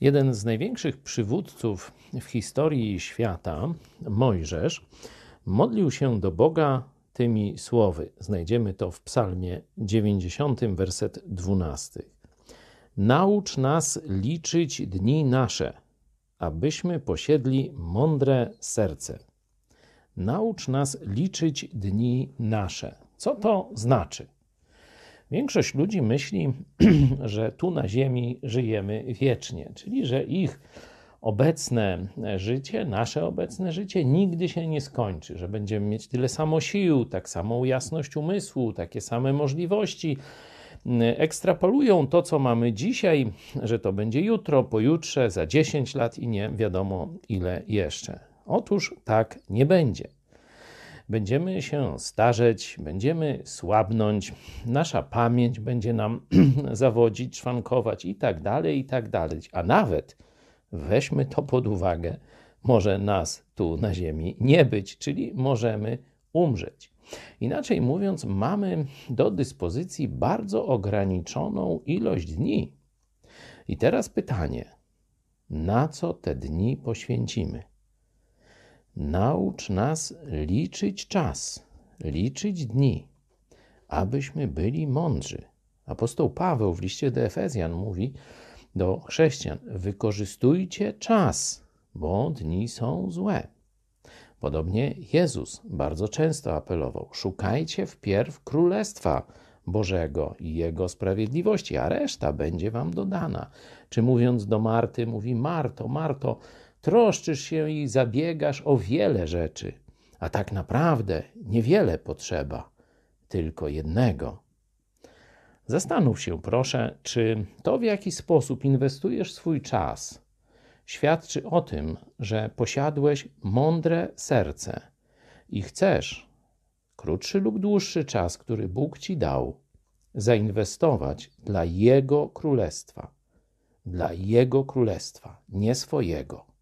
Jeden z największych przywódców w historii świata, Mojżesz, modlił się do Boga tymi słowy. Znajdziemy to w Psalmie 90, werset 12. Naucz nas liczyć dni nasze, abyśmy posiedli mądre serce. Naucz nas liczyć dni nasze. Co to znaczy? Większość ludzi myśli, że tu na Ziemi żyjemy wiecznie, czyli że ich obecne życie, nasze obecne życie nigdy się nie skończy, że będziemy mieć tyle samo sił, tak samą jasność umysłu, takie same możliwości. Ekstrapolują to, co mamy dzisiaj, że to będzie jutro, pojutrze, za 10 lat i nie wiadomo ile jeszcze. Otóż tak nie będzie będziemy się starzeć, będziemy słabnąć, nasza pamięć będzie nam zawodzić, szwankować i tak dalej, i tak dalej. A nawet weźmy to pod uwagę, może nas tu na Ziemi nie być, czyli możemy umrzeć. Inaczej mówiąc, mamy do dyspozycji bardzo ograniczoną ilość dni. I teraz pytanie: na co te dni poświęcimy? Naucz nas liczyć czas, liczyć dni, abyśmy byli mądrzy. Apostoł Paweł w liście do Efezjan mówi do chrześcijan: Wykorzystujcie czas, bo dni są złe. Podobnie Jezus bardzo często apelował: Szukajcie wpierw królestwa Bożego i Jego sprawiedliwości, a reszta będzie wam dodana. Czy mówiąc do Marty, mówi: Marto, Marto, troszczysz się i zabiegasz o wiele rzeczy, a tak naprawdę niewiele potrzeba, tylko jednego. Zastanów się, proszę, czy to, w jaki sposób inwestujesz swój czas, świadczy o tym, że posiadłeś mądre serce i chcesz, krótszy lub dłuższy czas, który Bóg ci dał, zainwestować dla Jego królestwa. Dla Jego królestwa, nie swojego.